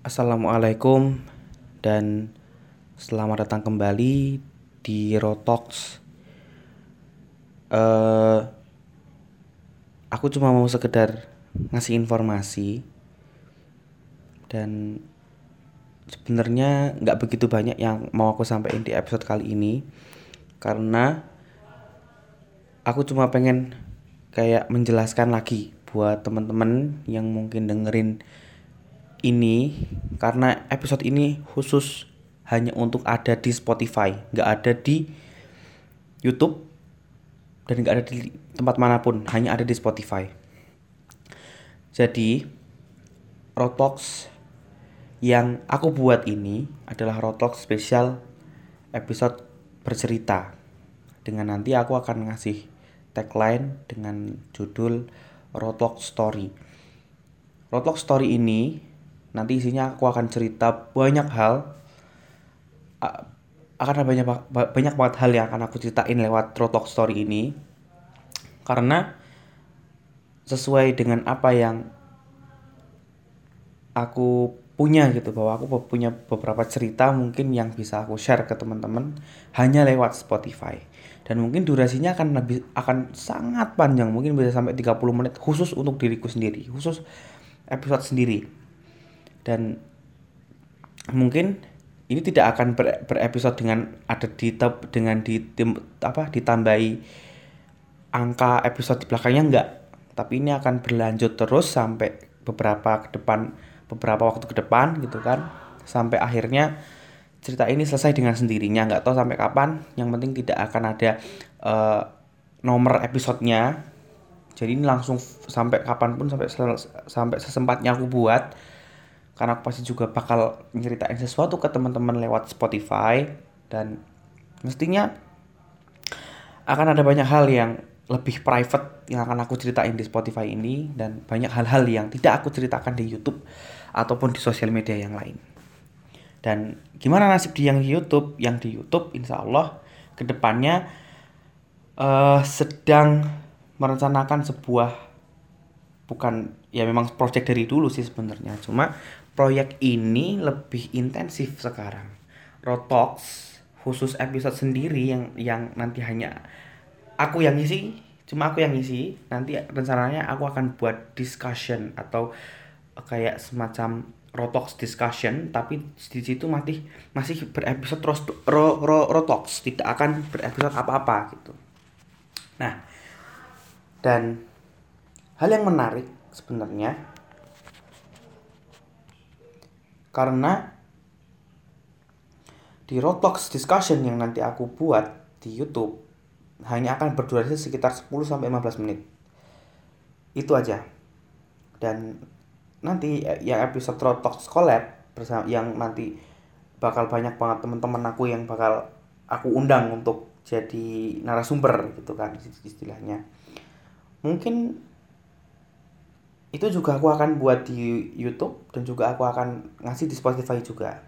Assalamualaikum dan selamat datang kembali di Rotox. Eh, aku cuma mau sekedar ngasih informasi dan sebenarnya nggak begitu banyak yang mau aku sampaikan di episode kali ini karena aku cuma pengen kayak menjelaskan lagi buat teman-teman yang mungkin dengerin ini karena episode ini khusus hanya untuk ada di Spotify, nggak ada di YouTube dan nggak ada di tempat mana pun, hanya ada di Spotify. Jadi Rotox yang aku buat ini adalah Rotox spesial episode bercerita. Dengan nanti aku akan ngasih tagline dengan judul Rotox Story. Rotox Story ini nanti isinya aku akan cerita banyak hal. Akan ada banyak banyak banget hal yang akan aku ceritain lewat Rotok Story ini. Karena sesuai dengan apa yang aku punya gitu bahwa aku punya beberapa cerita mungkin yang bisa aku share ke teman-teman hanya lewat Spotify. Dan mungkin durasinya akan lebih akan sangat panjang mungkin bisa sampai 30 menit khusus untuk diriku sendiri khusus episode sendiri dan mungkin ini tidak akan ber, berepisode dengan ada di dengan di tim, apa ditambahi angka episode di belakangnya enggak. Tapi ini akan berlanjut terus sampai beberapa ke depan beberapa waktu ke depan gitu kan. Sampai akhirnya cerita ini selesai dengan sendirinya nggak tahu sampai kapan. Yang penting tidak akan ada uh, nomor episodenya. Jadi ini langsung sampai kapan pun sampai sampai sesempatnya aku buat karena aku pasti juga bakal nyeritain sesuatu ke teman-teman lewat Spotify dan mestinya akan ada banyak hal yang lebih private yang akan aku ceritain di Spotify ini dan banyak hal-hal yang tidak aku ceritakan di YouTube ataupun di sosial media yang lain. Dan gimana nasib di yang di YouTube? Yang di YouTube insya Allah ke depannya uh, sedang merencanakan sebuah bukan ya memang project dari dulu sih sebenarnya cuma proyek ini lebih intensif sekarang. Rotox khusus episode sendiri yang yang nanti hanya aku yang ngisi, cuma aku yang ngisi. Nanti rencananya aku akan buat discussion atau kayak semacam Rotox discussion tapi di situ masih masih berepisode terus ro, ro, Rotox tidak akan berepisode apa-apa gitu. Nah, dan hal yang menarik sebenarnya karena di Rotox discussion yang nanti aku buat di YouTube hanya akan berdurasi sekitar 10 sampai 15 menit. Itu aja. Dan nanti yang episode Rotox collab bersama yang nanti bakal banyak banget teman-teman aku yang bakal aku undang untuk jadi narasumber gitu kan istilahnya. Mungkin itu juga aku akan buat di YouTube dan juga aku akan ngasih di Spotify juga.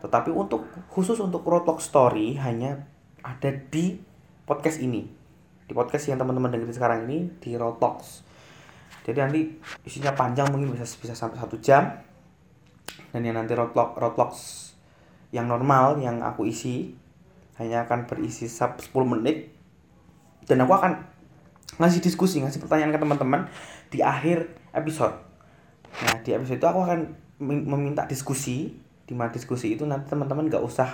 Tetapi untuk khusus untuk Rotok Story hanya ada di podcast ini. Di podcast yang teman-teman dengerin sekarang ini di Rotox. Jadi nanti isinya panjang mungkin bisa bisa sampai satu jam. Dan yang nanti Rotok Rotox yang normal yang aku isi hanya akan berisi 10 menit dan aku akan ngasih diskusi, ngasih pertanyaan ke teman-teman di akhir episode. Nah, di episode itu aku akan meminta diskusi, di mana diskusi itu nanti teman-teman gak usah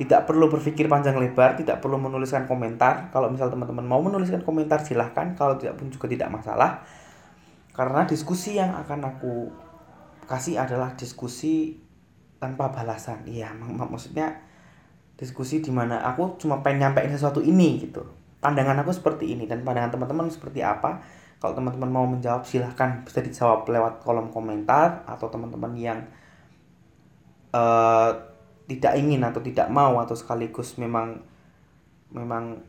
tidak perlu berpikir panjang lebar, tidak perlu menuliskan komentar. Kalau misal teman-teman mau menuliskan komentar silahkan, kalau tidak pun juga tidak masalah. Karena diskusi yang akan aku kasih adalah diskusi tanpa balasan. Iya, mak maksudnya diskusi di mana aku cuma pengen nyampein sesuatu ini gitu. Pandangan aku seperti ini dan pandangan teman-teman seperti apa. Kalau teman-teman mau menjawab silahkan. Bisa dijawab lewat kolom komentar atau teman-teman yang uh, tidak ingin atau tidak mau atau sekaligus memang memang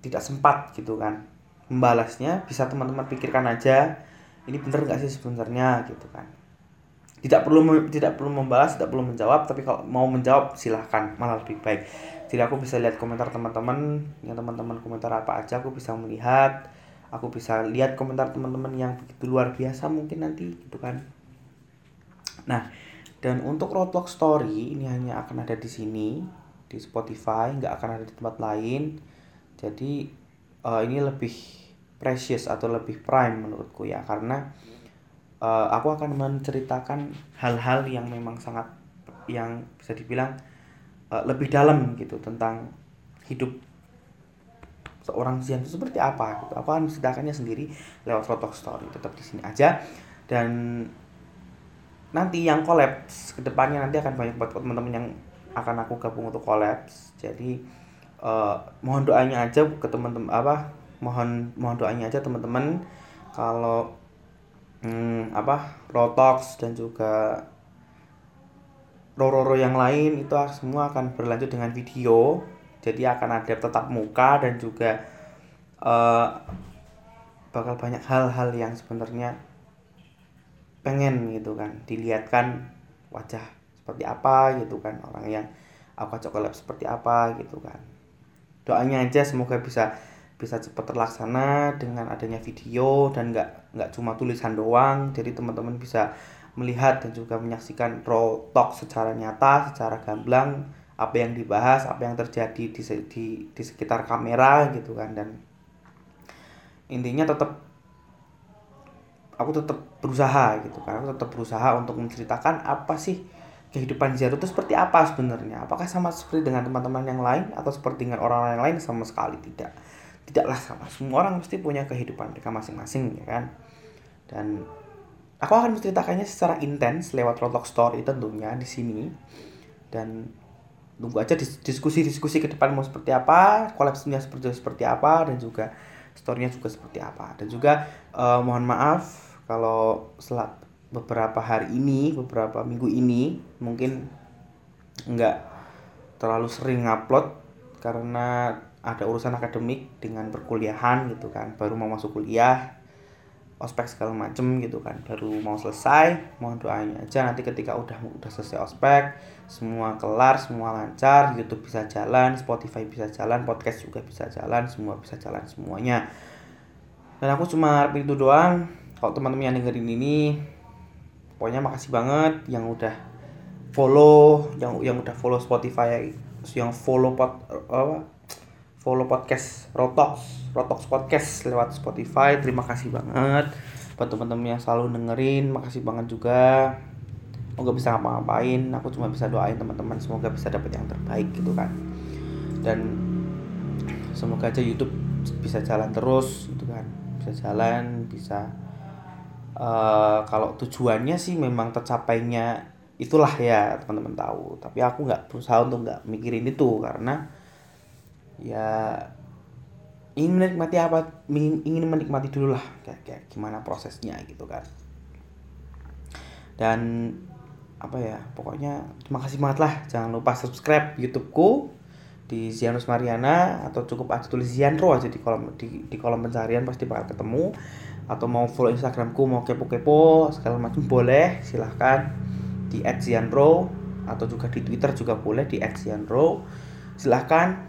tidak sempat gitu kan membalasnya bisa teman-teman pikirkan aja ini bener nggak sih sebenarnya? gitu kan. Tidak perlu tidak perlu membalas tidak perlu menjawab tapi kalau mau menjawab silahkan. Malah lebih baik jadi aku bisa lihat komentar teman-teman yang teman-teman komentar apa aja aku bisa melihat. Aku bisa lihat komentar teman-teman yang begitu luar biasa mungkin nanti gitu kan. Nah dan untuk Roblox Story ini hanya akan ada di sini di Spotify nggak akan ada di tempat lain. Jadi uh, ini lebih precious atau lebih prime menurutku ya karena uh, aku akan menceritakan hal-hal yang memang sangat yang bisa dibilang uh, lebih dalam gitu tentang hidup seorang Zian itu seperti apa gitu. Menceritakannya sendiri lewat foto story tetap di sini aja. Dan nanti yang kolaps ke depannya nanti akan banyak buat teman-teman yang akan aku gabung untuk kolaps jadi uh, mohon doanya aja ke teman-teman apa mohon mohon doanya aja teman-teman. Kalau hmm, apa Rotox dan juga Rororo yang lain itu semua akan berlanjut dengan video. Jadi akan ada tetap muka dan juga uh, bakal banyak hal-hal yang sebenarnya pengen gitu kan. Dilihatkan wajah seperti apa gitu kan. Orang yang aku collab seperti apa gitu kan. Doanya aja semoga bisa bisa cepat terlaksana dengan adanya video dan nggak nggak cuma tulisan doang. Jadi teman-teman bisa melihat dan juga menyaksikan raw talk secara nyata secara gamblang apa yang dibahas apa yang terjadi di di, di sekitar kamera gitu kan. Dan intinya tetap aku tetap berusaha gitu kan. Aku tetap berusaha untuk menceritakan apa sih kehidupan Zero itu seperti apa sebenarnya. Apakah sama seperti dengan teman-teman yang lain atau seperti dengan orang-orang yang lain? Sama sekali tidak. Tidaklah sama. Semua orang pasti punya kehidupan mereka masing-masing ya kan? Dan aku akan menceritakannya secara intens lewat Rotok Story tentunya di sini. Dan tunggu aja diskusi-diskusi ke depan mau seperti apa kolapsnya seperti seperti apa dan juga storynya juga seperti apa. Dan juga uh, mohon maaf kalau setelah beberapa hari ini beberapa minggu ini mungkin nggak terlalu sering ngupload karena ada urusan akademik dengan perkuliahan gitu kan. Baru mau masuk kuliah ospek segala macem gitu kan. Baru mau selesai mohon doanya aja. Nanti ketika udah udah selesai ospek semua kelar semua lancar YouTube bisa jalan Spotify bisa jalan podcast juga bisa jalan semua bisa jalan semuanya. Dan aku cuma itu doang. Kalau teman-teman yang dengerin ini pokoknya makasih banget yang udah follow yang yang udah follow Spotify yang follow pot apa follow podcast Rotox Rotox podcast lewat Spotify. Terima kasih banget. Buat teman-teman yang selalu dengerin makasih banget juga. Aku gak bisa ngapa-ngapain. Aku cuma bisa doain teman-teman semoga bisa dapat yang terbaik gitu kan. Dan semoga aja YouTube bisa jalan terus gitu kan. Bisa jalan bisa uh, kalau tujuannya sih memang tercapainya itulah ya teman-teman tahu. Tapi aku nggak berusaha untuk nggak mikirin itu karena ya ingin menikmati apa ingin, menikmati dulu lah kayak, kayak gimana prosesnya gitu kan. Dan apa ya pokoknya terima kasih banget lah. Jangan lupa subscribe YouTubeku di Zianus Mariana atau cukup aja tulis Zianro aja di kolom di, di kolom pencarian pasti bakal ketemu. Atau mau follow Instagramku mau kepo-kepo segala macam boleh silahkan. Di @zianro atau juga di Twitter juga boleh di @zianro. Silahkan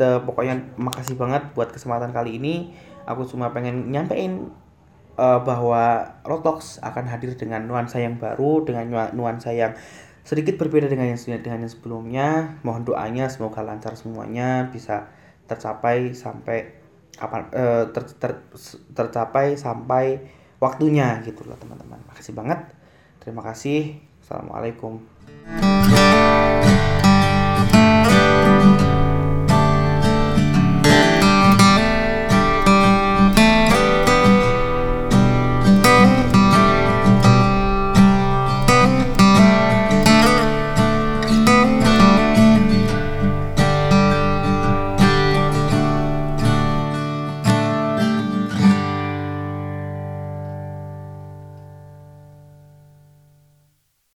the, pokoknya makasih banget buat kesempatan kali ini. Aku cuma pengen nyampein uh, bahwa Rotox akan hadir dengan nuansa yang baru dengan nuansa yang sedikit berbeda dengan yang dengan yang sebelumnya. Mohon doanya semoga lancar semuanya bisa tercapai sampai apa uh, ter, ter, tercapai sampai waktunya gitu loh teman-teman. Makasih banget. Terima kasih. Assalamualaikum